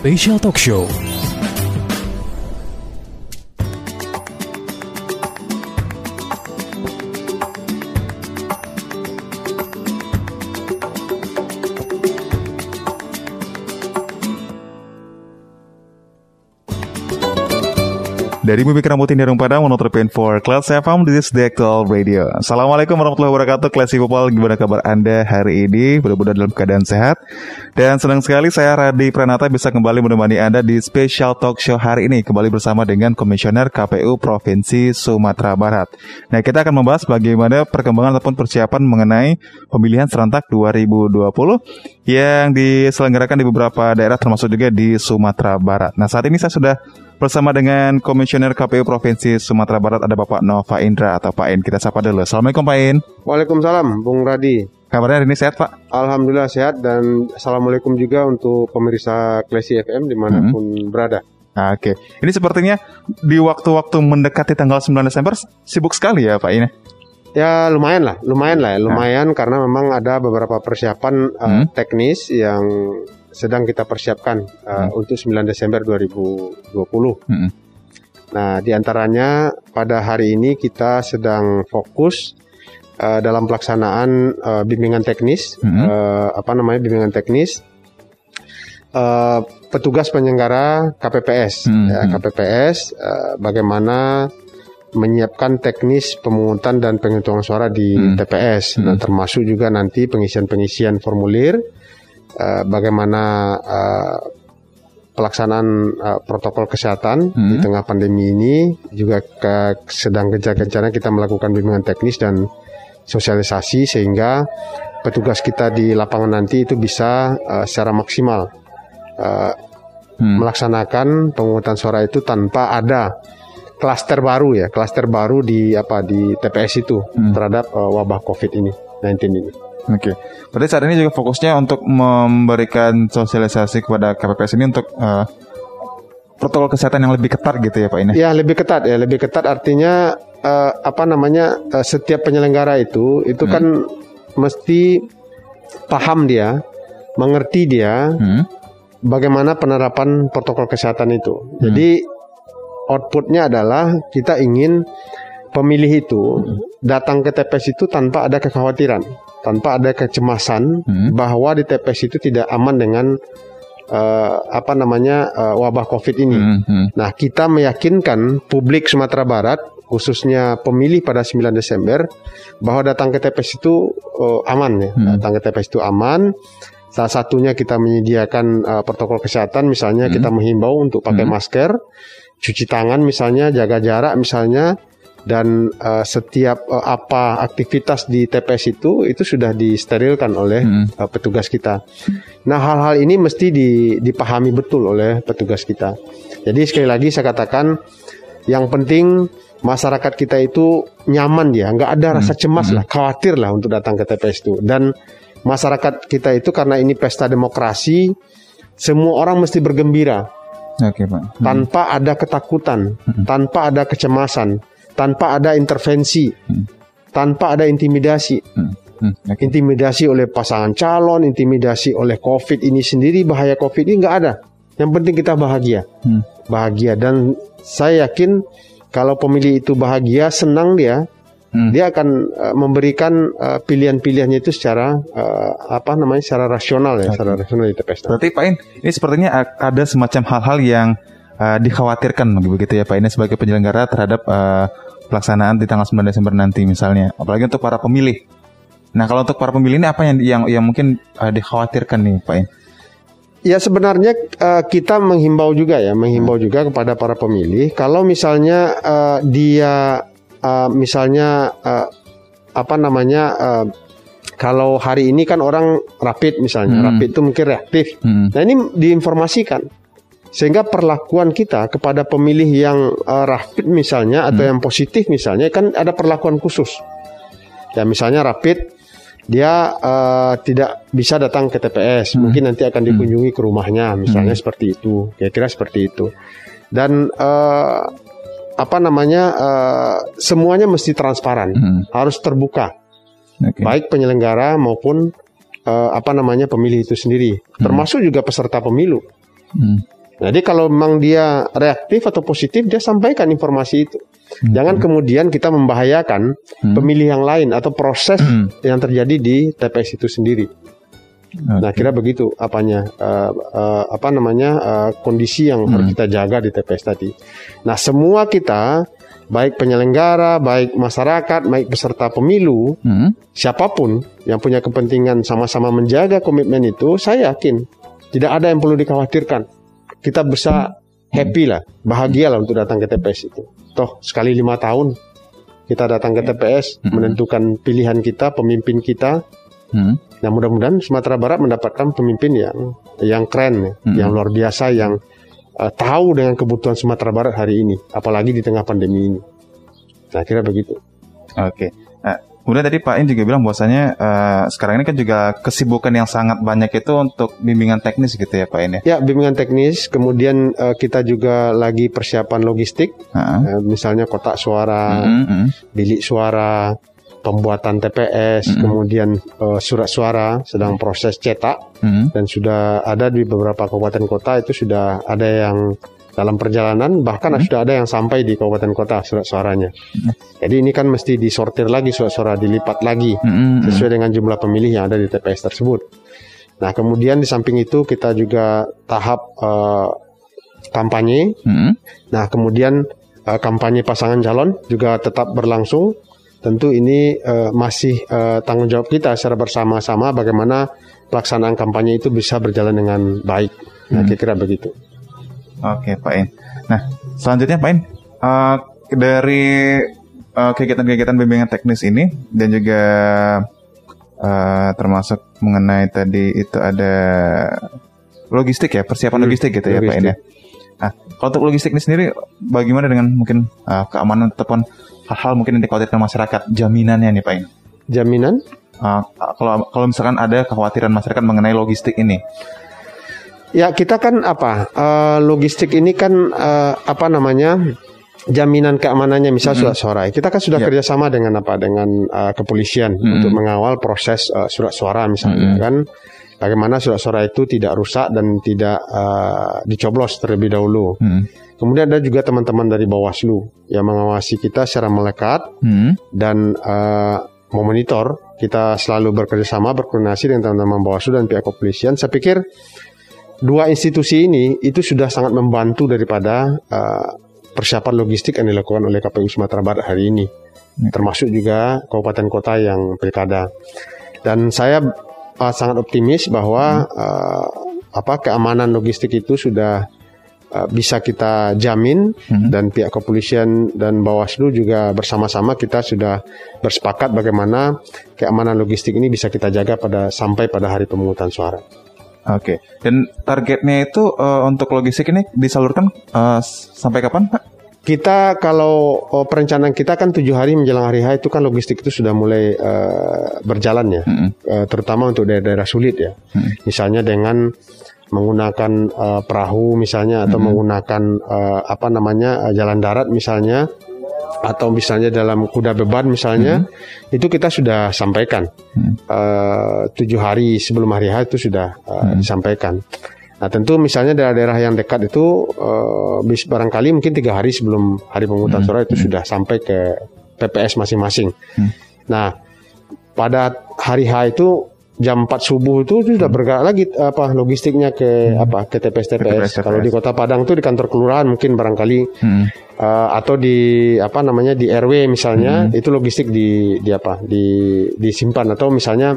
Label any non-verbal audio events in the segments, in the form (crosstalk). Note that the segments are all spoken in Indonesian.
Special Talk Show. Dari Bumi Keramutin Darung Padang Monotripin for Class FM This is actual radio. Assalamualaikum warahmatullahi wabarakatuh Classy People. Gimana kabar Anda hari ini? Mudah-mudahan dalam keadaan sehat. Dan senang sekali saya Radi Pranata Bisa kembali menemani Anda di special talk show hari ini. Kembali bersama dengan Komisioner KPU Provinsi Sumatera Barat. Nah kita akan membahas bagaimana perkembangan ataupun persiapan mengenai Pemilihan serentak 2020 Yang diselenggarakan di beberapa daerah termasuk juga di Sumatera Barat. Nah saat ini saya sudah bersama dengan Komisioner KPU Provinsi Sumatera Barat ada Bapak Nova Indra atau Pak In. Kita sapa dulu. Assalamualaikum Pak In. Waalaikumsalam, Bung Radi. Kabarnya hari ini sehat Pak? Alhamdulillah sehat dan assalamualaikum juga untuk pemirsa Klesi FM di mana pun hmm. berada. Nah, Oke, okay. ini sepertinya di waktu-waktu mendekati tanggal 9 Desember sibuk sekali ya Pak In. Ya lumayan lah, lumayan lah, ya. lumayan nah. karena memang ada beberapa persiapan uh, hmm. teknis yang sedang kita persiapkan uh, hmm. untuk 9 Desember 2020. Hmm. Nah, di antaranya pada hari ini kita sedang fokus uh, dalam pelaksanaan uh, bimbingan teknis, hmm. uh, apa namanya bimbingan teknis, uh, petugas penyelenggara KPPS, hmm. ya, KPPS, uh, bagaimana menyiapkan teknis pemungutan dan penghitungan suara di hmm. TPS, hmm. Nah, termasuk juga nanti pengisian-pengisian formulir uh, bagaimana uh, pelaksanaan uh, protokol kesehatan hmm. di tengah pandemi ini juga ke, sedang gencar-gencarnya kita melakukan bimbingan teknis dan sosialisasi sehingga petugas kita di lapangan nanti itu bisa uh, secara maksimal uh, hmm. melaksanakan pemungutan suara itu tanpa ada klaster baru ya klaster baru di apa di TPS itu hmm. terhadap uh, wabah COVID ini 19 ini. Oke. Okay. Berarti saat ini juga fokusnya untuk memberikan sosialisasi kepada KPPS ini untuk uh, protokol kesehatan yang lebih ketat gitu ya Pak ini? Ya lebih ketat ya lebih ketat artinya uh, apa namanya uh, setiap penyelenggara itu itu hmm. kan mesti paham dia, mengerti dia hmm. bagaimana penerapan protokol kesehatan itu. Hmm. Jadi outputnya adalah kita ingin pemilih itu hmm. datang ke TPS itu tanpa ada kekhawatiran tanpa ada kecemasan hmm. bahwa di TPS itu tidak aman dengan uh, apa namanya uh, wabah COVID ini. Hmm. Hmm. Nah, kita meyakinkan publik Sumatera Barat khususnya pemilih pada 9 Desember bahwa datang ke TPS itu uh, aman ya. Hmm. Datang ke TPS itu aman. Salah satunya kita menyediakan uh, protokol kesehatan misalnya hmm. kita menghimbau untuk pakai hmm. masker, cuci tangan misalnya, jaga jarak misalnya dan uh, setiap uh, apa aktivitas di TPS itu itu sudah disterilkan oleh hmm. uh, petugas kita. Nah hal-hal ini mesti di, dipahami betul oleh petugas kita. Jadi sekali lagi saya katakan yang penting masyarakat kita itu nyaman ya, nggak ada hmm. rasa cemas hmm. lah, khawatir lah untuk datang ke TPS itu. Dan masyarakat kita itu karena ini pesta demokrasi, semua orang mesti bergembira. Oke, Pak. Hmm. Tanpa ada ketakutan, hmm. tanpa ada kecemasan tanpa ada intervensi, hmm. tanpa ada intimidasi. Hmm. Hmm. Okay. Intimidasi oleh pasangan calon, intimidasi oleh COVID ini sendiri, bahaya COVID ini nggak ada. Yang penting kita bahagia, hmm. bahagia. Dan saya yakin kalau pemilih itu bahagia, senang dia, hmm. dia akan uh, memberikan uh, pilihan-pilihannya itu secara uh, apa namanya, secara rasional ya, okay. secara rasional di TPS. Berarti Pak In, ini sepertinya ada semacam hal-hal yang uh, dikhawatirkan begitu ya Pak ini sebagai penyelenggara terhadap uh, pelaksanaan di tanggal 9 Desember nanti misalnya, apalagi untuk para pemilih. Nah, kalau untuk para pemilih ini apa yang yang, yang mungkin uh, dikhawatirkan nih, Pak In? Ya sebenarnya uh, kita menghimbau juga ya, menghimbau hmm. juga kepada para pemilih kalau misalnya uh, dia uh, misalnya uh, apa namanya uh, kalau hari ini kan orang rapid misalnya, hmm. rapid itu mungkin reaktif. Hmm. Nah ini diinformasikan sehingga perlakuan kita kepada pemilih yang uh, rapid misalnya atau hmm. yang positif misalnya kan ada perlakuan khusus. Ya misalnya rapid dia uh, tidak bisa datang ke TPS, hmm. mungkin nanti akan dikunjungi ke rumahnya misalnya hmm. seperti itu. Kira-kira seperti itu. Dan uh, apa namanya uh, semuanya mesti transparan, hmm. harus terbuka. Okay. Baik penyelenggara maupun uh, apa namanya pemilih itu sendiri, hmm. termasuk juga peserta pemilu Hmm. Jadi kalau memang dia reaktif atau positif, dia sampaikan informasi itu. Hmm. Jangan kemudian kita membahayakan hmm. pemilih yang lain atau proses hmm. yang terjadi di TPS itu sendiri. Okay. Nah, kira begitu apanya uh, uh, apa namanya uh, kondisi yang hmm. harus kita jaga di TPS tadi. Nah, semua kita baik penyelenggara, baik masyarakat, baik peserta pemilu, hmm. siapa pun yang punya kepentingan sama-sama menjaga komitmen itu, saya yakin tidak ada yang perlu dikhawatirkan. Kita bisa happy lah, bahagia lah untuk datang ke TPS itu. Toh sekali lima tahun kita datang ke TPS, hmm. menentukan pilihan kita, pemimpin kita. Hmm. Nah mudah-mudahan Sumatera Barat mendapatkan pemimpin yang yang keren, hmm. yang luar biasa, yang uh, tahu dengan kebutuhan Sumatera Barat hari ini, apalagi di tengah pandemi ini. Nah, kira begitu. Oke. Nah, kemudian tadi Pak In juga bilang bahwasanya uh, sekarang ini kan juga kesibukan yang sangat banyak itu untuk bimbingan teknis gitu ya Pak In ya? Ya, bimbingan teknis. Kemudian uh, kita juga lagi persiapan logistik, uh -huh. uh, misalnya kotak suara, uh -huh. bilik suara, pembuatan TPS, mm -hmm. kemudian uh, surat suara sedang proses cetak mm -hmm. dan sudah ada di beberapa kabupaten kota itu sudah ada yang dalam perjalanan bahkan mm -hmm. sudah ada yang sampai di kabupaten kota surat suaranya. Mm -hmm. Jadi ini kan mesti disortir lagi surat suara dilipat lagi mm -hmm. sesuai dengan jumlah pemilih yang ada di TPS tersebut. Nah kemudian di samping itu kita juga tahap uh, kampanye. Mm -hmm. Nah kemudian uh, kampanye pasangan calon juga tetap berlangsung tentu ini uh, masih uh, tanggung jawab kita secara bersama-sama bagaimana pelaksanaan kampanye itu bisa berjalan dengan baik. Nah, hmm. kira-kira begitu. Oke, Pak In. Nah, selanjutnya Pak In, uh, dari uh, kegiatan-kegiatan bimbingan teknis ini dan juga uh, termasuk mengenai tadi itu ada logistik ya, persiapan hmm, logistik gitu logistik. ya Pak In ya. Nah, kalau untuk logistik ini sendiri bagaimana dengan mungkin uh, keamanan ataupun hal-hal mungkin yang dikhawatirkan masyarakat jaminannya nih Pak ini? Jaminan? Uh, kalau kalau misalkan ada kekhawatiran masyarakat mengenai logistik ini. Ya kita kan apa uh, logistik ini kan uh, apa namanya jaminan keamanannya misal mm -hmm. surat suara kita kan sudah yeah. kerjasama dengan apa dengan uh, kepolisian mm -hmm. untuk mengawal proses uh, surat suara misalnya mm -hmm. kan bagaimana surat suara itu tidak rusak dan tidak uh, dicoblos terlebih dahulu. Mm -hmm. Kemudian ada juga teman-teman dari Bawaslu yang mengawasi kita secara melekat hmm. dan uh, memonitor. Kita selalu bekerja sama, berkoordinasi dengan teman-teman Bawaslu dan pihak kepolisian. Saya pikir dua institusi ini itu sudah sangat membantu daripada uh, persiapan logistik yang dilakukan oleh KPU Sumatera Barat hari ini, hmm. termasuk juga kabupaten kota yang pilkada. Dan saya uh, sangat optimis bahwa hmm. uh, apa keamanan logistik itu sudah Uh, bisa kita jamin hmm. dan pihak kepolisian dan Bawaslu juga bersama-sama kita sudah bersepakat bagaimana keamanan logistik ini bisa kita jaga pada sampai pada hari pemungutan suara. Oke, okay. dan targetnya itu uh, untuk logistik ini disalurkan uh, sampai kapan, Pak? Kita kalau oh, perencanaan kita kan tujuh hari menjelang hari H itu kan logistik itu sudah mulai uh, berjalan ya, -hmm. uh, terutama untuk daerah-daerah sulit ya. -hmm. Misalnya dengan menggunakan uh, perahu misalnya atau mm -hmm. menggunakan uh, apa namanya uh, jalan darat misalnya atau misalnya dalam kuda beban misalnya mm -hmm. itu kita sudah sampaikan mm uh, tujuh hari sebelum hari H itu sudah uh, mm -hmm. disampaikan. Nah tentu misalnya daerah-daerah yang dekat itu uh, barangkali mungkin tiga hari sebelum hari pemungutan mm -hmm. suara itu sudah sampai ke PPS masing-masing. Mm -hmm. Nah pada hari H itu jam 4 subuh itu sudah bergerak lagi apa logistiknya ke hmm. apa ke TPS TPS. Kalau di Kota Padang tuh di kantor kelurahan mungkin barangkali hmm. uh, atau di apa namanya di RW misalnya hmm. itu logistik di di apa di disimpan atau misalnya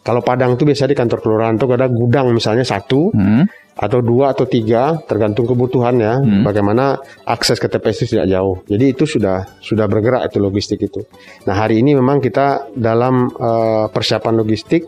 kalau Padang itu biasa di kantor kelurahan tuh ada gudang misalnya satu hmm atau dua atau tiga tergantung kebutuhannya hmm. bagaimana akses ke TPS itu tidak jauh jadi itu sudah sudah bergerak itu logistik itu nah hari ini memang kita dalam uh, persiapan logistik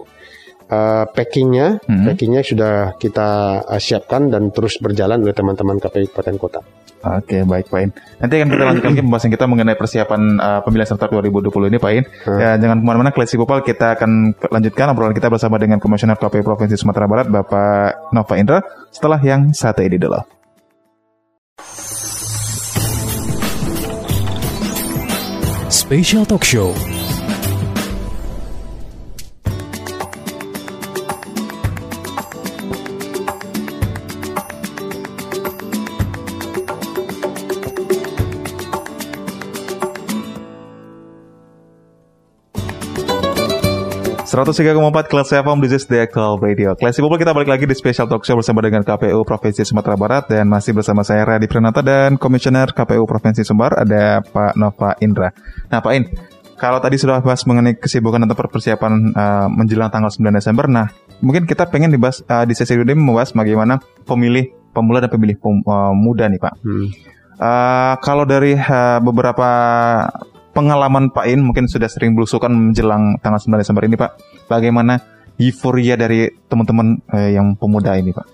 uh, packingnya hmm. packingnya sudah kita uh, siapkan dan terus berjalan oleh teman-teman KPU Kabupaten Kota Oke, baik Pak In. Nanti akan kita lanjutkan lagi pembahasan kita mengenai persiapan uh, pemilihan serentak 2020 ini Pak In. Hmm. Ya, jangan ke mana-mana, Klesi Popal kita akan lanjutkan obrolan kita bersama dengan Komisioner KPU Provinsi Sumatera Barat, Bapak Nova Indra, setelah yang satu ini dulu. Special Talk Show 103,4 Kelas FM This is the Actual Radio Classy People kita balik lagi di Special Talk Show bersama dengan KPU Provinsi Sumatera Barat Dan masih bersama saya Radi Pranata dan Komisioner KPU Provinsi Sumbar Ada Pak Nova Indra Nah Pak In, kalau tadi sudah bahas mengenai kesibukan atau persiapan uh, menjelang tanggal 9 Desember Nah mungkin kita pengen dibahas uh, di sesi ini membahas bagaimana pemilih pemula dan pemilih pem, uh, muda nih Pak hmm. uh, Kalau dari uh, beberapa pengalaman Pak In mungkin sudah sering belusukan menjelang tanggal 9 Desember ini Pak. Bagaimana euforia dari teman-teman eh, yang pemuda ini Pak?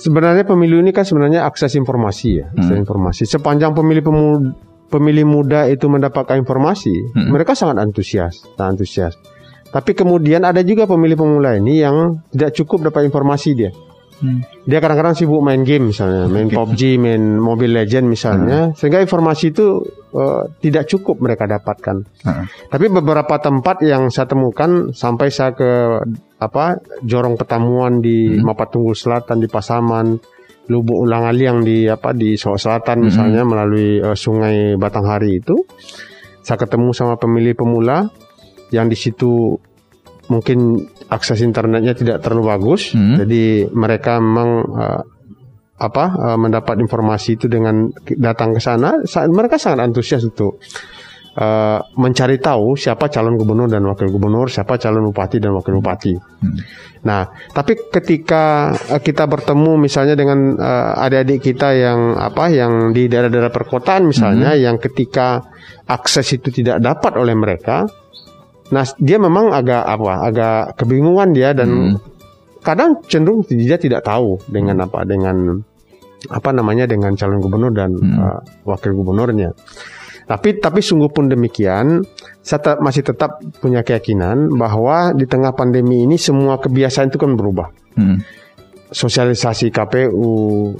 Sebenarnya pemilu ini kan sebenarnya akses informasi ya, akses hmm. informasi. Sepanjang pemilih pemuda, pemilih muda itu mendapatkan informasi, hmm. mereka sangat antusias, sangat antusias. Tapi kemudian ada juga pemilih pemula ini yang tidak cukup dapat informasi dia. Hmm. Dia kadang-kadang sibuk main game misalnya, main okay. PUBG, main Mobile Legend misalnya, hmm. sehingga informasi itu uh, tidak cukup mereka dapatkan. Hmm. Tapi beberapa tempat yang saya temukan sampai saya ke apa Jorong Pertamuan di hmm. Mapatunggul Selatan di Pasaman, Lubuk Ulang Aliang di apa di Sulawesi Selatan hmm. misalnya melalui uh, Sungai Batanghari itu, saya ketemu sama pemilih pemula yang di situ mungkin akses internetnya tidak terlalu bagus, hmm. jadi mereka memang uh, apa uh, mendapat informasi itu dengan datang ke sana, mereka sangat antusias untuk uh, mencari tahu siapa calon gubernur dan wakil gubernur, siapa calon bupati dan wakil bupati. Hmm. Nah, tapi ketika uh, kita bertemu misalnya dengan uh, adik-adik kita yang apa yang di daerah-daerah perkotaan misalnya, hmm. yang ketika akses itu tidak dapat oleh mereka, Nah, dia memang agak apa? Agak kebingungan dia dan hmm. kadang cenderung dia tidak tahu dengan apa dengan apa namanya dengan calon gubernur dan hmm. uh, wakil gubernurnya. Tapi tapi sungguh pun demikian, saya masih tetap punya keyakinan bahwa di tengah pandemi ini semua kebiasaan itu kan berubah. Hmm. Sosialisasi KPU,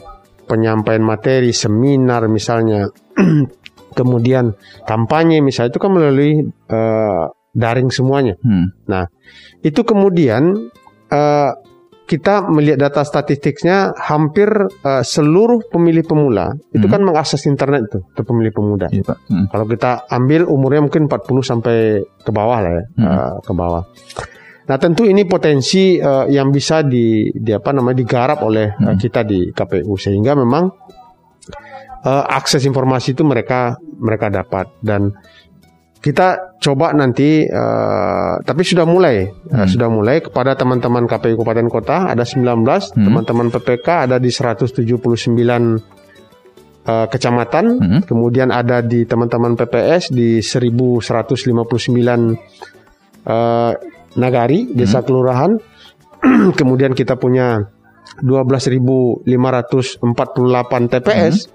penyampaian materi, seminar misalnya, (clears throat) kemudian kampanye misalnya itu kan melalui uh, daring semuanya. Hmm. Nah, itu kemudian uh, kita melihat data statistiknya hampir uh, seluruh pemilih pemula hmm. itu kan mengakses internet tuh ke pemilih pemuda. Iya, Pak. Hmm. Kalau kita ambil umurnya mungkin 40 sampai ke bawah lah ya, hmm. uh, ke bawah. Nah, tentu ini potensi uh, yang bisa di, di apa namanya digarap oleh hmm. uh, kita di KPU sehingga memang uh, akses informasi itu mereka mereka dapat dan kita coba nanti uh, tapi sudah mulai hmm. uh, sudah mulai kepada teman-teman KPU Kabupaten Kota ada 19 hmm. teman-teman PPK ada di 179 uh, kecamatan hmm. kemudian ada di teman-teman PPS di 1159 uh, nagari desa hmm. kelurahan (clears throat) kemudian kita punya 12.548 TPS hmm.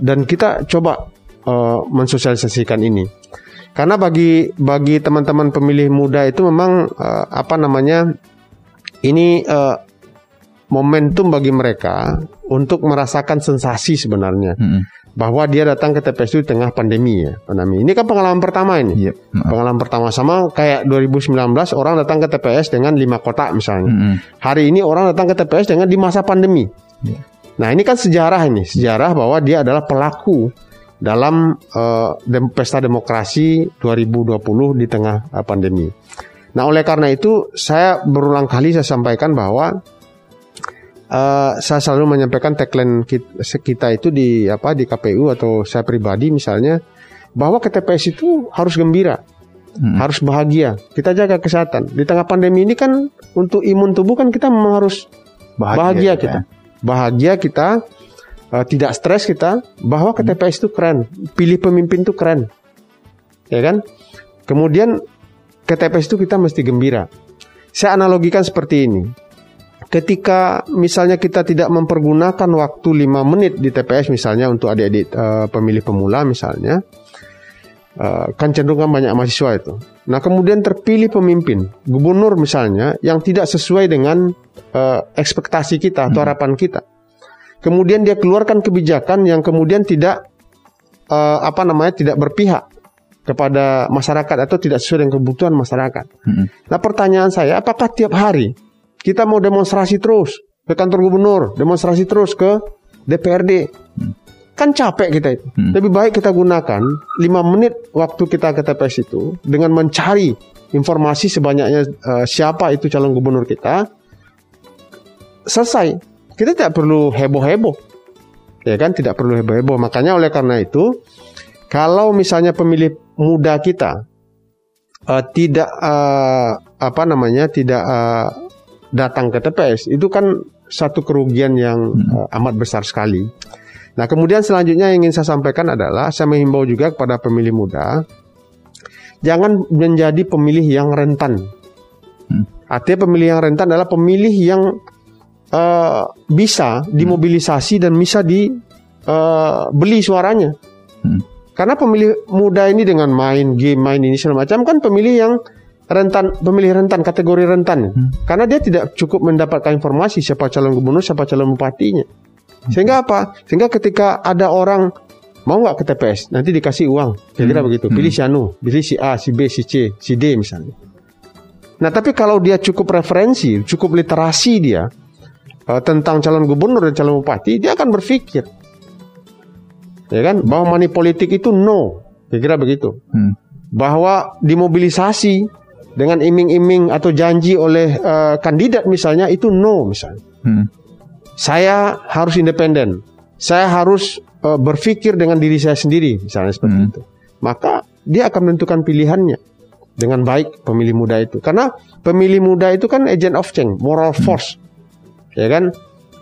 dan kita coba uh, mensosialisasikan ini karena bagi bagi teman-teman pemilih muda itu memang uh, apa namanya ini uh, momentum bagi mereka untuk merasakan sensasi sebenarnya. Hmm. Bahwa dia datang ke TPS itu di tengah pandemi ya, pandemi. Ini kan pengalaman pertama ini. Yep. Pengalaman pertama sama kayak 2019 orang datang ke TPS dengan lima kotak misalnya. Hmm. Hari ini orang datang ke TPS dengan di masa pandemi. Yeah. Nah, ini kan sejarah ini, sejarah bahwa dia adalah pelaku dalam uh, dem pesta demokrasi 2020 di tengah uh, pandemi. Nah, oleh karena itu saya berulang kali saya sampaikan bahwa uh, saya selalu menyampaikan tagline kita itu di apa di KPU atau saya pribadi misalnya bahwa ke TPS itu harus gembira. Hmm. Harus bahagia. Kita jaga kesehatan. Di tengah pandemi ini kan untuk imun tubuh kan kita memang harus bahagia, bahagia kita. Ya. Bahagia kita uh, tidak stres kita bahwa ke TPS itu keren, pilih pemimpin itu keren, ya kan? Kemudian ke TPS itu kita mesti gembira. Saya analogikan seperti ini. Ketika misalnya kita tidak mempergunakan waktu 5 menit di TPS misalnya untuk adik-adik uh, pemilih pemula misalnya, uh, kan cenderung kan banyak mahasiswa itu. Nah kemudian terpilih pemimpin, gubernur misalnya yang tidak sesuai dengan uh, ekspektasi kita atau hmm. harapan kita kemudian dia keluarkan kebijakan yang kemudian tidak uh, apa namanya tidak berpihak kepada masyarakat atau tidak sesuai dengan kebutuhan masyarakat. Hmm. Nah pertanyaan saya, apakah tiap hari kita mau demonstrasi terus ke kantor gubernur, demonstrasi terus ke DPRD? Hmm. Kan capek kita itu. Hmm. Lebih baik kita gunakan 5 menit waktu kita ke TPS itu dengan mencari informasi sebanyaknya eh, siapa itu calon gubernur kita. Selesai. Kita tidak perlu heboh-heboh. Ya kan tidak perlu heboh-heboh. Makanya oleh karena itu kalau misalnya pemilih muda kita eh, tidak eh, apa namanya tidak eh, datang ke TPS itu kan satu kerugian yang eh, amat besar sekali. Nah, kemudian selanjutnya yang ingin saya sampaikan adalah saya menghimbau juga kepada pemilih muda jangan menjadi pemilih yang rentan. Hmm. Artinya pemilih yang rentan adalah pemilih yang eh, bisa dimobilisasi dan bisa dibeli suaranya. Hmm. Karena pemilih muda ini dengan main game, main ini segala macam kan pemilih yang rentan, pemilih rentan, kategori rentan. Hmm. Karena dia tidak cukup mendapatkan informasi siapa calon gubernur, siapa calon bupatinya. Sehingga apa? Sehingga ketika ada orang mau nggak ke TPS, nanti dikasih uang, kira-kira Hmm. begitu. Hmm. Pilih si Anu, pilih si A, si B, si C, si D misalnya. Nah, tapi kalau dia cukup referensi, cukup literasi dia eh, tentang calon gubernur dan calon bupati, dia akan berpikir, ya kan, bahwa money politik itu no, kira-kira begitu Hmm. bahwa dimobilisasi dengan iming-iming atau janji oleh eh, kandidat misalnya itu no misalnya. Hmm. Saya harus independen. Saya harus eh, berpikir dengan diri saya sendiri misalnya seperti Hmm. itu. Maka dia akan menentukan pilihannya dengan baik pemilih muda itu. Karena pemilih muda itu kan agent of change, moral force. Ya kan?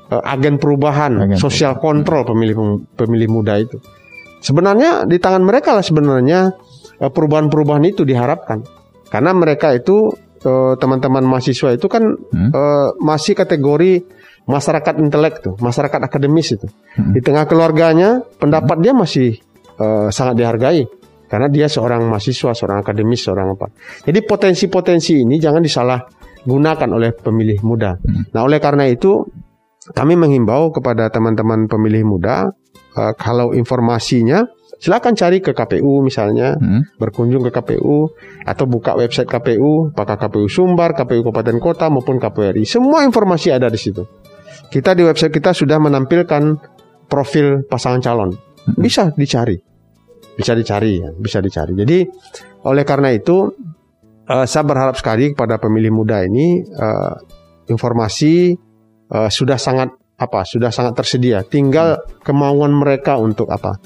Eh, agen perubahan, Agen social control pemilih pemilih muda itu. Sebenarnya di tangan mereka lah sebenarnya eh, perubahan-perubahan itu diharapkan. Karena mereka itu eh, teman-teman mahasiswa itu kan Hmm. masih kategori masyarakat intelek tuh, masyarakat akademis itu. Hmm. Di tengah keluarganya pendapat dia masih sangat dihargai karena dia seorang mahasiswa, seorang akademis, seorang apa. Jadi potensi-potensi ini jangan disalah gunakan oleh pemilih muda. Nah, oleh karena itu kami menghimbau kepada teman-teman pemilih muda eh, kalau informasinya silakan cari ke KPU misalnya Hmm. berkunjung ke KPU atau buka website KPU, apakah KPU Sumbar, KPU Kabupaten Kota maupun KPU RI. Semua informasi ada di situ. Kita di website kita sudah menampilkan profil pasangan calon. Bisa dicari. Bisa dicari ya, bisa dicari. Jadi oleh karena itu eh, saya berharap sekali kepada pemilih muda ini eh, informasi eh, sudah sangat apa? Sudah sangat tersedia. Tinggal kemauan mereka untuk apa?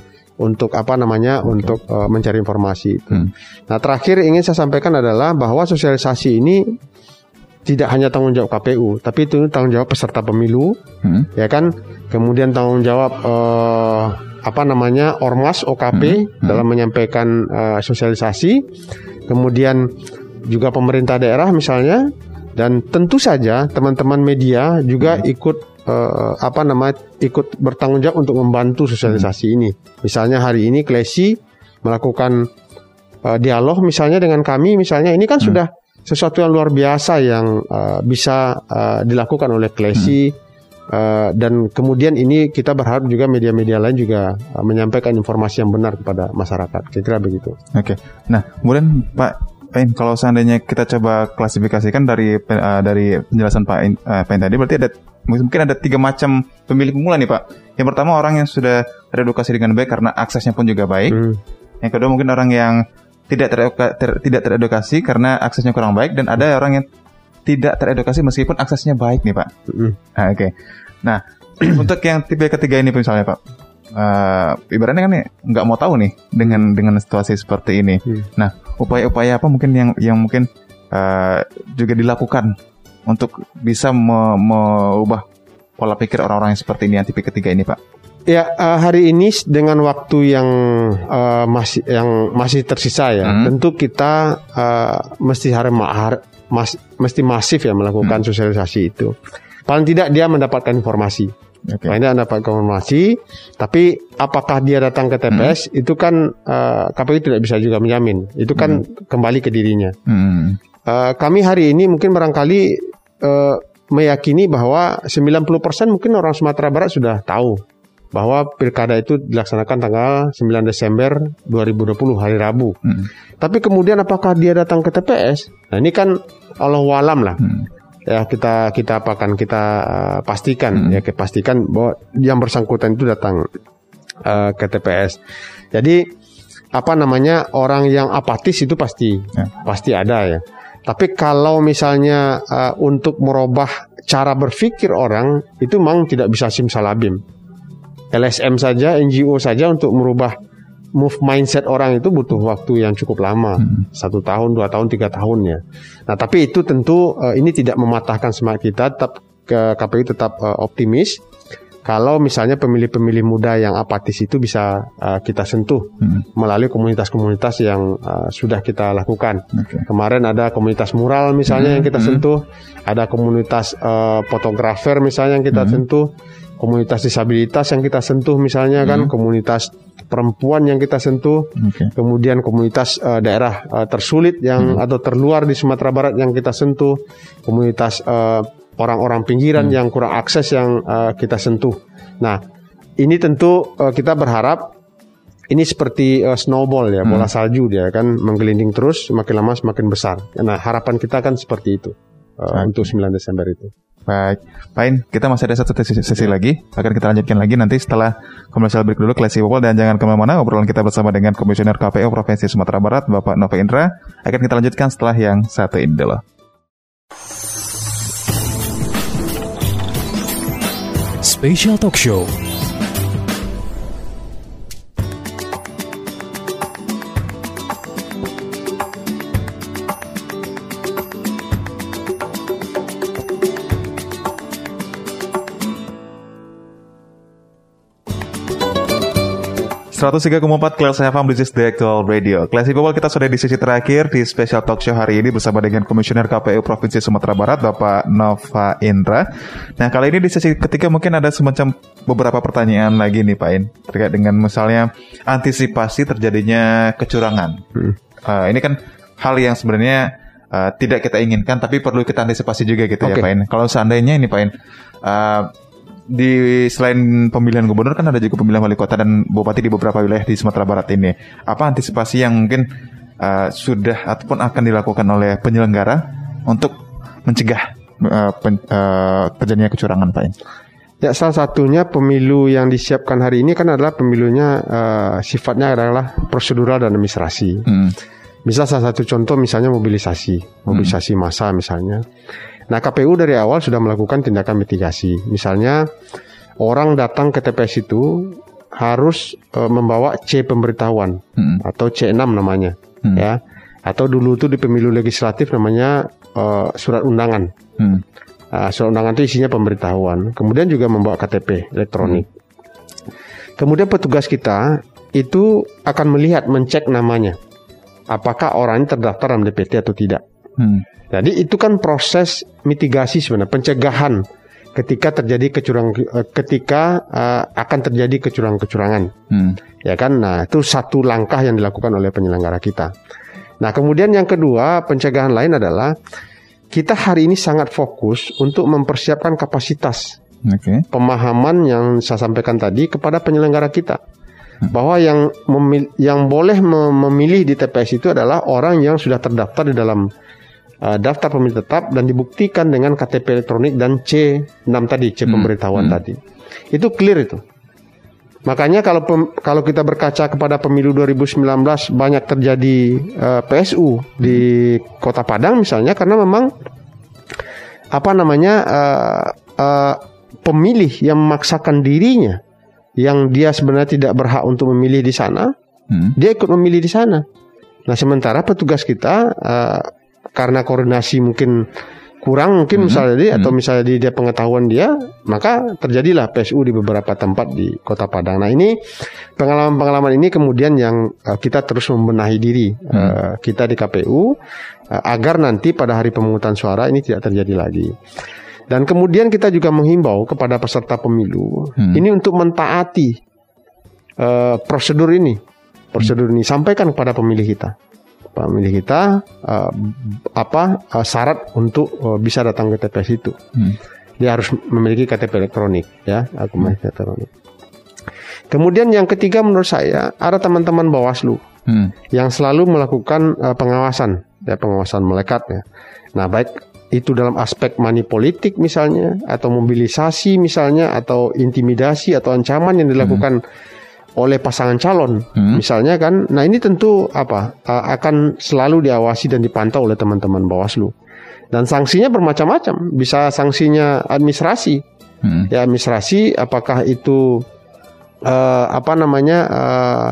Untuk apa namanya? Untuk eh, mencari informasi itu. Hmm. Nah, terakhir ingin saya sampaikan adalah bahwa sosialisasi ini tidak hanya tanggung jawab KPU, tapi itu tanggung jawab peserta pemilu, Hmm. ya kan? Kemudian tanggung jawab eh, apa namanya ormas OKP Hmm. Hmm. dalam menyampaikan eh, sosialisasi, kemudian juga pemerintah daerah misalnya, dan tentu saja teman-teman media juga ikut eh, apa namanya ikut bertanggung jawab untuk membantu sosialisasi ini. Misalnya hari ini Klesi melakukan eh, dialog misalnya dengan kami misalnya ini kan sudah sesuatu yang luar biasa yang eh, bisa eh, dilakukan oleh Klesi Eh, dan kemudian ini kita berharap juga media-media lain juga eh, menyampaikan informasi yang benar kepada masyarakat. Kira-kira begitu. Oke. Nah, kemudian Pak Pain, kalau seandainya kita coba klasifikasikan dari eh, dari penjelasan Pak In- eh, Pain tadi, berarti ada mungkin ada tiga macam pemilih pemula nih Pak. Yang pertama orang yang sudah teredukasi dengan baik karena aksesnya pun juga baik. Hmm. Yang kedua mungkin orang yang tidak tereduka- ter- tidak teredukasi karena aksesnya kurang baik dan ada orang yang tidak teredukasi meskipun aksesnya baik nih Pak. Mm-mm. Ah, Oke. Nah, (clears throat) untuk yang tipe ketiga ini misalnya Pak, eh, ibaratnya kan nggak mau tahu nih dengan dengan situasi seperti ini. Hmm. Nah, upaya-upaya apa mungkin yang yang mungkin eh, juga dilakukan untuk bisa me- mengubah pola pikir orang-orang yang seperti ini yang tipe ketiga ini Pak? Ya eh, hari ini dengan waktu yang eh, masih yang masih tersisa ya, Hmm. tentu kita eh, mesti harus ma- har- mas- mesti masif ya melakukan sosialisasi itu. Paling tidak dia mendapatkan informasi. Oke. Paling tidak mendapatkan informasi. Tapi apakah dia datang ke TPS itu kan eh, KPU tidak bisa juga menjamin. Itu kan kembali ke dirinya. Hmm. Eh, kami hari ini mungkin barangkali eh, meyakini bahwa 90% mungkin orang Sumatera Barat sudah tahu bahwa pilkada itu dilaksanakan tanggal 9 Desember 2020 hari Rabu. Hmm. Tapi kemudian apakah dia datang ke TPS? Nah ini kan Allah walam lah. Hmm. Ya kita kita apakan kita eh, pastikan Hmm. ya kita pastikan bahwa yang bersangkutan itu datang. uh, ke TPS. Jadi apa namanya orang yang apatis itu pasti Ya. pasti ada ya. Tapi kalau misalnya uh, untuk merubah cara berpikir orang itu memang tidak bisa simsalabim. LSM saja, NGO saja untuk merubah move mindset orang itu butuh waktu yang cukup lama, satu tahun, dua tahun, tiga tahun ya. Nah, tapi itu tentu uh, ini tidak mematahkan semangat kita. Tetap ke KPU tetap uh, optimis. Kalau misalnya pemilih-pemilih muda yang apatis itu bisa uh, kita sentuh Hmm. melalui komunitas-komunitas yang uh, sudah kita lakukan. Oke. Kemarin ada komunitas mural misalnya yang kita sentuh, ada komunitas uh, fotografer misalnya yang kita sentuh, komunitas disabilitas yang kita sentuh misalnya kan, komunitas perempuan yang kita sentuh, Oke. kemudian komunitas uh, daerah uh, tersulit yang atau terluar di Sumatera Barat yang kita sentuh, komunitas uh, orang-orang pinggiran yang kurang akses yang uh, kita sentuh. Nah, ini tentu uh, kita berharap ini seperti uh, snowball ya, bola salju dia kan menggelinding terus, semakin lama semakin besar. Nah, harapan kita kan seperti itu uh, untuk 9 Desember itu. Baik, Pak In, kita masih ada satu sesi, sesi lagi. Akan kita lanjutkan lagi nanti setelah komersial break dulu, Klesi Popol. Dan jangan ke mana-mana, obrolan kita bersama dengan Komisioner KPU Provinsi Sumatera Barat, Bapak Nova Indra. Akan kita lanjutkan setelah yang satu ini dulu. Special Talk Show. Empat Kelas FM This is the Actual Radio. Klasi Popol kita sudah di sesi terakhir di special talk show hari ini bersama dengan Komisioner KPU Provinsi Sumatera Barat Bapak Nova Indra. Nah kali ini di sesi ketiga mungkin ada semacam beberapa pertanyaan lagi nih Pak In terkait dengan misalnya antisipasi terjadinya kecurangan. Eh, ini kan hal yang sebenarnya eh, tidak kita inginkan tapi perlu kita antisipasi juga gitu ya Oke. Pak In. Kalau seandainya ini Pak In eh, di selain pemilihan gubernur kan ada juga pemilihan wali kota dan bupati di beberapa wilayah di Sumatera Barat ini. Apa antisipasi yang mungkin uh, sudah ataupun akan dilakukan oleh penyelenggara untuk mencegah uh, pen- uh, terjadinya kecurangan, Pak? Ya, salah satunya pemilu yang disiapkan hari ini kan adalah pemilunya eh, sifatnya adalah prosedural dan administrasi. Hmm. Misal salah satu contoh misalnya mobilisasi, mobilisasi massa misalnya. Nah, KPU dari awal sudah melakukan tindakan mitigasi. Misalnya orang datang ke TPS itu harus eh, membawa C pemberitahuan Hmm. atau C6 namanya, Hmm. ya. Atau dulu itu di pemilu legislatif namanya eh, surat undangan. Hmm. Nah, surat undangan itu isinya pemberitahuan. Kemudian juga membawa KTP elektronik. Kemudian petugas kita itu akan melihat, mencek namanya. Apakah orang ini terdaftar dalam DPT atau tidak. Hmm. Jadi itu kan proses mitigasi sebenarnya, pencegahan ketika terjadi kecurang eh, ketika eh, akan terjadi kecurangan-kecurangan. Hmm. Ya kan? Nah, itu satu langkah yang dilakukan oleh penyelenggara kita. Nah, kemudian yang kedua, pencegahan lain adalah kita hari ini sangat fokus untuk mempersiapkan kapasitas Oke. pemahaman yang saya sampaikan tadi kepada penyelenggara kita bahwa yang memil- yang boleh mem- memilih di TPS itu adalah orang yang sudah terdaftar di dalam uh, daftar pemilih tetap dan dibuktikan dengan KTP elektronik dan C6 tadi C pemberitahuan tadi itu clear itu makanya kalau pem- kalau kita berkaca kepada pemilu 2019 banyak terjadi uh, PSU di Kota Padang misalnya karena memang apa namanya uh, uh, pemilih yang memaksakan dirinya yang dia sebenarnya tidak berhak untuk memilih di sana, Hmm. dia ikut memilih di sana. Nah, sementara petugas kita uh, karena koordinasi mungkin kurang mungkin misalnya dia atau misalnya di dia pengetahuan dia, maka terjadilah PSU di beberapa tempat di Kota Padang. Nah, ini pengalaman-pengalaman ini kemudian yang uh, kita terus membenahi diri uh, kita di KPU uh, agar nanti pada hari pemungutan suara ini tidak terjadi lagi. Dan kemudian kita juga menghimbau kepada peserta pemilu Hmm. ini untuk mentaati eh, prosedur ini, prosedur ini sampaikan kepada pemilih kita, pemilih kita eh, apa eh, syarat untuk eh, bisa datang ke TPS itu. Hmm. Dia harus memiliki KTP elektronik, ya, aku KTP elektronik. Kemudian yang ketiga menurut saya ada teman-teman Bawaslu Hmm. yang selalu melakukan eh, pengawasan, ya pengawasan melekat ya. Nah, baik itu dalam aspek money politik misalnya atau mobilisasi misalnya atau intimidasi atau ancaman yang dilakukan oleh pasangan calon, hmm. misalnya kan, nah ini tentu apa akan selalu diawasi dan dipantau oleh teman-teman Bawaslu. Dan sanksinya bermacam-macam, bisa sanksinya administrasi, hmm. ya administrasi, apakah itu uh, apa namanya uh,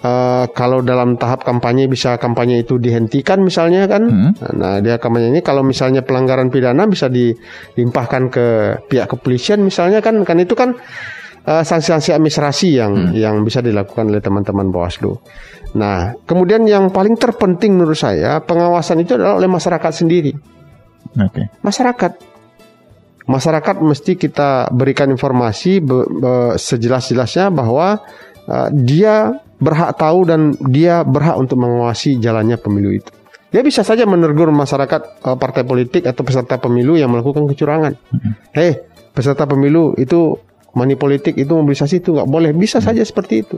uh, kalau dalam tahap kampanye bisa kampanye itu dihentikan misalnya kan, hmm. nah dia kampanye ini kalau misalnya pelanggaran pidana bisa dilimpahkan ke pihak kepolisian misalnya kan, kan itu kan uh, sanksi-sanksi administrasi yang hmm. yang bisa dilakukan oleh teman-teman Bawaslu. Nah, kemudian yang paling terpenting menurut saya pengawasan itu adalah oleh masyarakat sendiri. Okay. Masyarakat masyarakat mesti kita berikan informasi be, be, sejelas-jelasnya bahwa uh, dia berhak tahu dan dia berhak untuk mengawasi jalannya pemilu itu. Dia bisa saja menegur masyarakat uh, partai politik atau peserta pemilu yang melakukan kecurangan. Hmm. Hei, peserta pemilu itu money politik itu mobilisasi itu nggak boleh bisa saja seperti itu.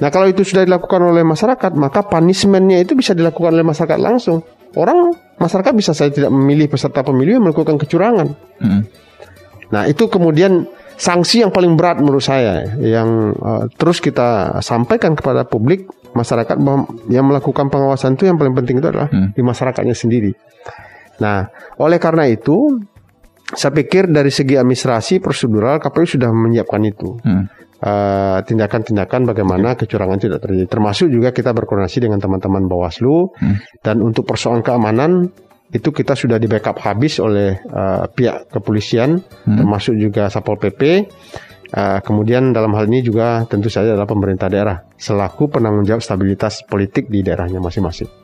Nah kalau itu sudah dilakukan oleh masyarakat maka punishmentnya itu bisa dilakukan oleh masyarakat langsung. Orang masyarakat bisa saja tidak memilih peserta pemilu yang melakukan kecurangan. Hmm. Nah itu kemudian sanksi yang paling berat menurut saya yang uh, terus kita sampaikan kepada publik masyarakat bahwa yang melakukan pengawasan itu yang paling penting itu adalah hmm. di masyarakatnya sendiri. Nah oleh karena itu saya pikir dari segi administrasi prosedural KPU sudah menyiapkan itu. Hmm. Uh, tindakan-tindakan bagaimana kecurangan tidak terjadi. Termasuk juga kita berkoordinasi dengan teman-teman Bawaslu hmm. dan untuk persoalan keamanan itu kita sudah di backup habis oleh uh, pihak kepolisian, hmm. termasuk juga Satpol PP. Uh, kemudian dalam hal ini juga tentu saja adalah pemerintah daerah selaku penanggung jawab stabilitas politik di daerahnya masing-masing.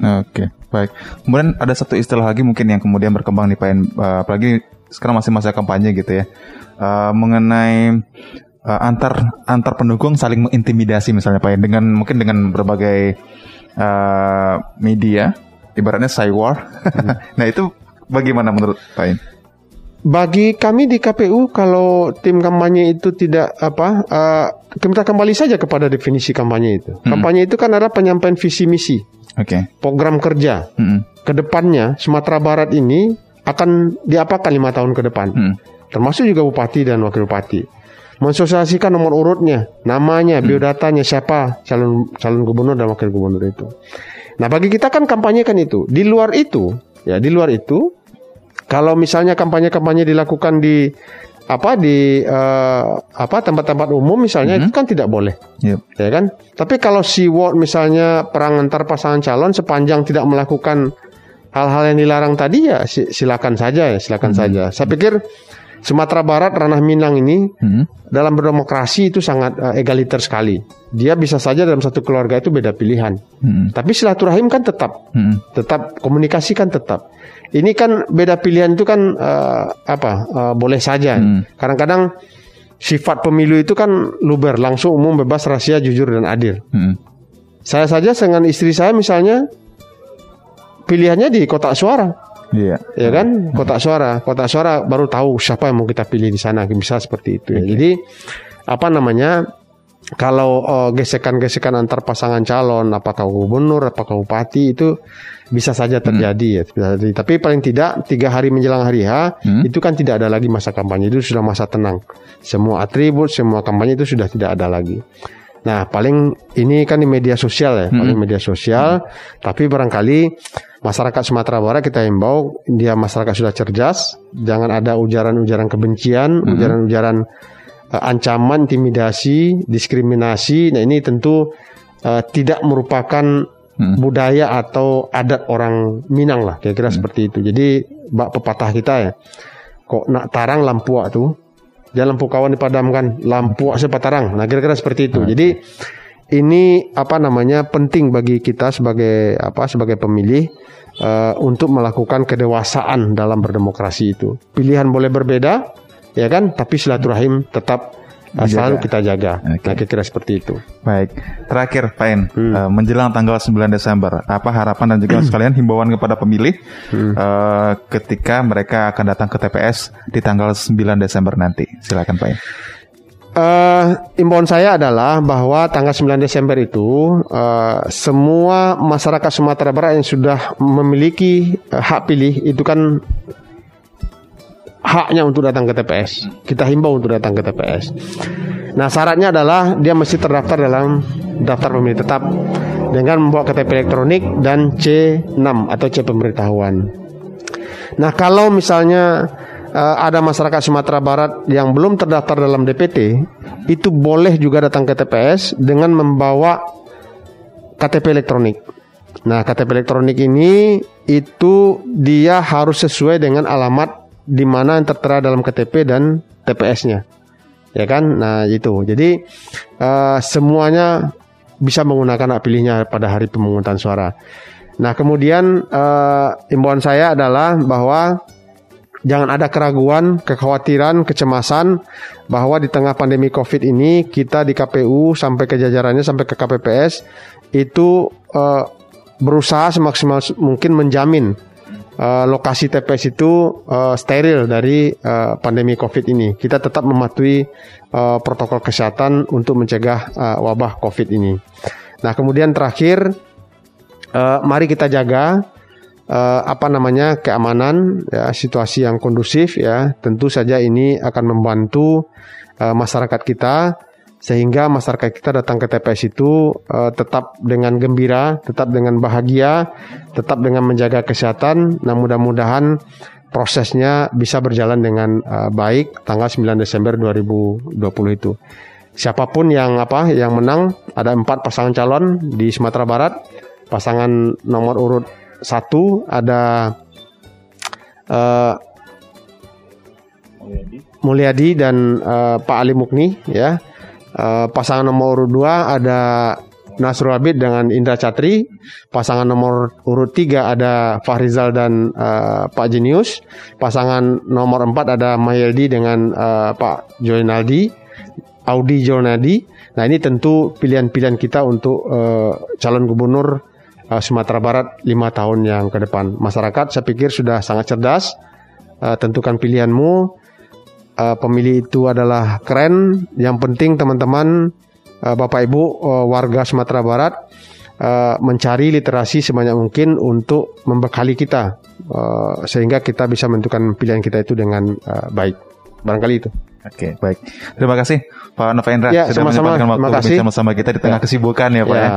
Oke, baik. Kemudian ada satu istilah lagi mungkin yang kemudian berkembang nih Pak, uh, apalagi sekarang masih masa kampanye gitu ya, uh, mengenai uh, antar antar pendukung saling mengintimidasi misalnya Pak, dengan mungkin dengan berbagai uh, media, ibaratnya cywar. Hmm. (laughs) nah itu bagaimana menurut Pak In? Bagi kami di KPU kalau tim kampanye itu tidak apa uh, kita kembali saja kepada definisi kampanye itu. Hmm. Kampanye itu kan adalah penyampaian visi misi okay. program kerja mm -hmm. ke depannya Sumatera Barat ini akan diapakan lima tahun ke depan, mm. termasuk juga bupati dan wakil bupati, mensosialisasikan nomor urutnya, namanya, mm. biodatanya siapa calon calon gubernur dan wakil gubernur itu. Nah bagi kita kan kampanye kan itu. Di luar itu, ya di luar itu, kalau misalnya kampanye-kampanye dilakukan di apa di uh, apa tempat-tempat umum misalnya mm -hmm. itu kan tidak boleh, yep. ya kan? Tapi kalau si word misalnya perang antar pasangan calon sepanjang tidak melakukan hal-hal yang dilarang tadi ya silakan saja ya silakan mm -hmm. saja. Saya pikir Sumatera Barat ranah Minang ini hmm. dalam berdemokrasi itu sangat uh, egaliter sekali. Dia bisa saja dalam satu keluarga itu beda pilihan. Hmm. Tapi silaturahim kan tetap, hmm. tetap komunikasi kan tetap. Ini kan beda pilihan itu kan uh, apa uh, boleh saja. hmm. Kadang-kadang sifat pemilu itu kan luber, langsung umum, bebas, rahasia, jujur dan adil. Hmm. Saya saja dengan istri saya misalnya pilihannya di kotak suara. Iya. Ya kan? Kotak suara, kotak suara baru tahu siapa yang mau kita pilih di sana, bisa seperti itu ya. Okay. Jadi apa namanya? Kalau uh, gesekan-gesekan antar pasangan calon, apakah gubernur, apakah bupati itu bisa saja hmm. terjadi hmm. ya, bisa terjadi. Tapi paling tidak tiga hari menjelang hari H hmm. itu kan tidak ada lagi masa kampanye itu sudah masa tenang. Semua atribut, semua kampanye itu sudah tidak ada lagi. Nah, paling ini kan di media sosial ya, hmm. paling media sosial. Hmm. Tapi barangkali masyarakat Sumatera Barat kita himbau dia masyarakat sudah cerdas, jangan ada ujaran-ujaran kebencian, mm-hmm. ujaran-ujaran uh, ancaman, intimidasi, diskriminasi. Nah ini tentu uh, tidak merupakan mm. budaya atau adat orang Minang lah, kira-kira mm. seperti itu. Jadi bak pepatah kita ya, kok nak tarang lampu tuh, jangan lampu kawan dipadamkan, lampu sepatarang. Nah kira-kira seperti itu. Mm. Jadi ini apa namanya penting bagi kita sebagai apa sebagai pemilih uh, untuk melakukan kedewasaan dalam berdemokrasi itu. Pilihan boleh berbeda, ya kan, tapi silaturahim tetap uh, selalu kita jaga. Okay. Nah, kira-kira seperti itu. Baik, terakhir Pak En, hmm. uh, menjelang tanggal 9 Desember, apa harapan dan juga (clears throat) sekalian himbauan kepada pemilih hmm. uh, ketika mereka akan datang ke TPS di tanggal 9 Desember nanti? Silakan Pak En. Uh, imbauan saya adalah bahwa tanggal 9 Desember itu uh, semua masyarakat Sumatera Barat yang sudah memiliki uh, hak pilih itu kan haknya untuk datang ke TPS. Kita himbau untuk datang ke TPS. Nah syaratnya adalah dia mesti terdaftar dalam daftar pemilih tetap dengan membawa KTP elektronik dan C6 atau C pemberitahuan. Nah kalau misalnya uh, ada masyarakat Sumatera Barat yang belum terdaftar dalam DPT, itu boleh juga datang ke TPS dengan membawa KTP elektronik. Nah, KTP elektronik ini itu dia harus sesuai dengan alamat di mana yang tertera dalam KTP dan TPS-nya ya kan? Nah itu. Jadi uh, semuanya bisa menggunakan hak pilihnya pada hari pemungutan suara. Nah kemudian uh, imbauan saya adalah bahwa jangan ada keraguan, kekhawatiran, kecemasan bahwa di tengah pandemi Covid ini kita di KPU sampai ke jajarannya sampai ke KPPS itu uh, berusaha semaksimal mungkin menjamin uh, lokasi TPS itu uh, steril dari uh, pandemi COVID ini. Kita tetap mematuhi uh, protokol kesehatan untuk mencegah uh, wabah COVID ini. Nah, kemudian terakhir, uh, mari kita jaga uh, apa namanya keamanan, ya, situasi yang kondusif. Ya, tentu saja ini akan membantu uh, masyarakat kita sehingga masyarakat kita datang ke TPS itu uh, tetap dengan gembira, tetap dengan bahagia, tetap dengan menjaga kesehatan. Nah, mudah-mudahan prosesnya bisa berjalan dengan uh, baik tanggal 9 Desember 2020 itu. Siapa pun yang apa yang menang ada empat pasangan calon di Sumatera Barat. Pasangan nomor urut satu ada uh, Mulyadi dan uh, Pak Ali Mukni ya Uh, pasangan nomor urut 2 ada Nasrul Abid dengan Indra Catri. Pasangan nomor urut 3 ada Fahrizal dan uh, Pak Jenius. Pasangan nomor 4 ada Mayeldi dengan uh, Pak Joinaldi. Audi Jonadi. Nah ini tentu pilihan-pilihan kita untuk uh, calon gubernur uh, Sumatera Barat lima tahun yang ke depan. Masyarakat saya pikir sudah sangat cerdas. Uh, tentukan pilihanmu uh, pemilih itu adalah keren. Yang penting teman-teman uh, Bapak Ibu uh, warga Sumatera Barat uh, mencari literasi sebanyak mungkin untuk membekali kita uh, sehingga kita bisa menentukan pilihan kita itu dengan uh, baik. Barangkali itu. Oke, baik. Terima kasih Pak Novendra ya, sudah sama-sama. menyempatkan waktu bersama-sama kita di tengah ya. kesibukan ya Pak ya. ya.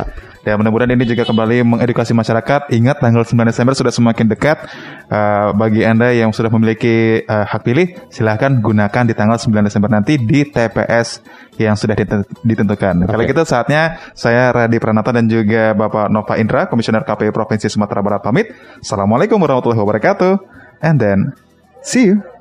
Ya mudah-mudahan ini juga kembali mengedukasi masyarakat. Ingat tanggal 9 Desember sudah semakin dekat. Uh, bagi Anda yang sudah memiliki uh, hak pilih, silahkan gunakan di tanggal 9 Desember nanti di TPS yang sudah ditentukan. Okay. Kali itu saatnya saya Radi Pranata dan juga Bapak Nova Indra, Komisioner KPU Provinsi Sumatera Barat pamit. Assalamualaikum warahmatullahi wabarakatuh. And then, see you.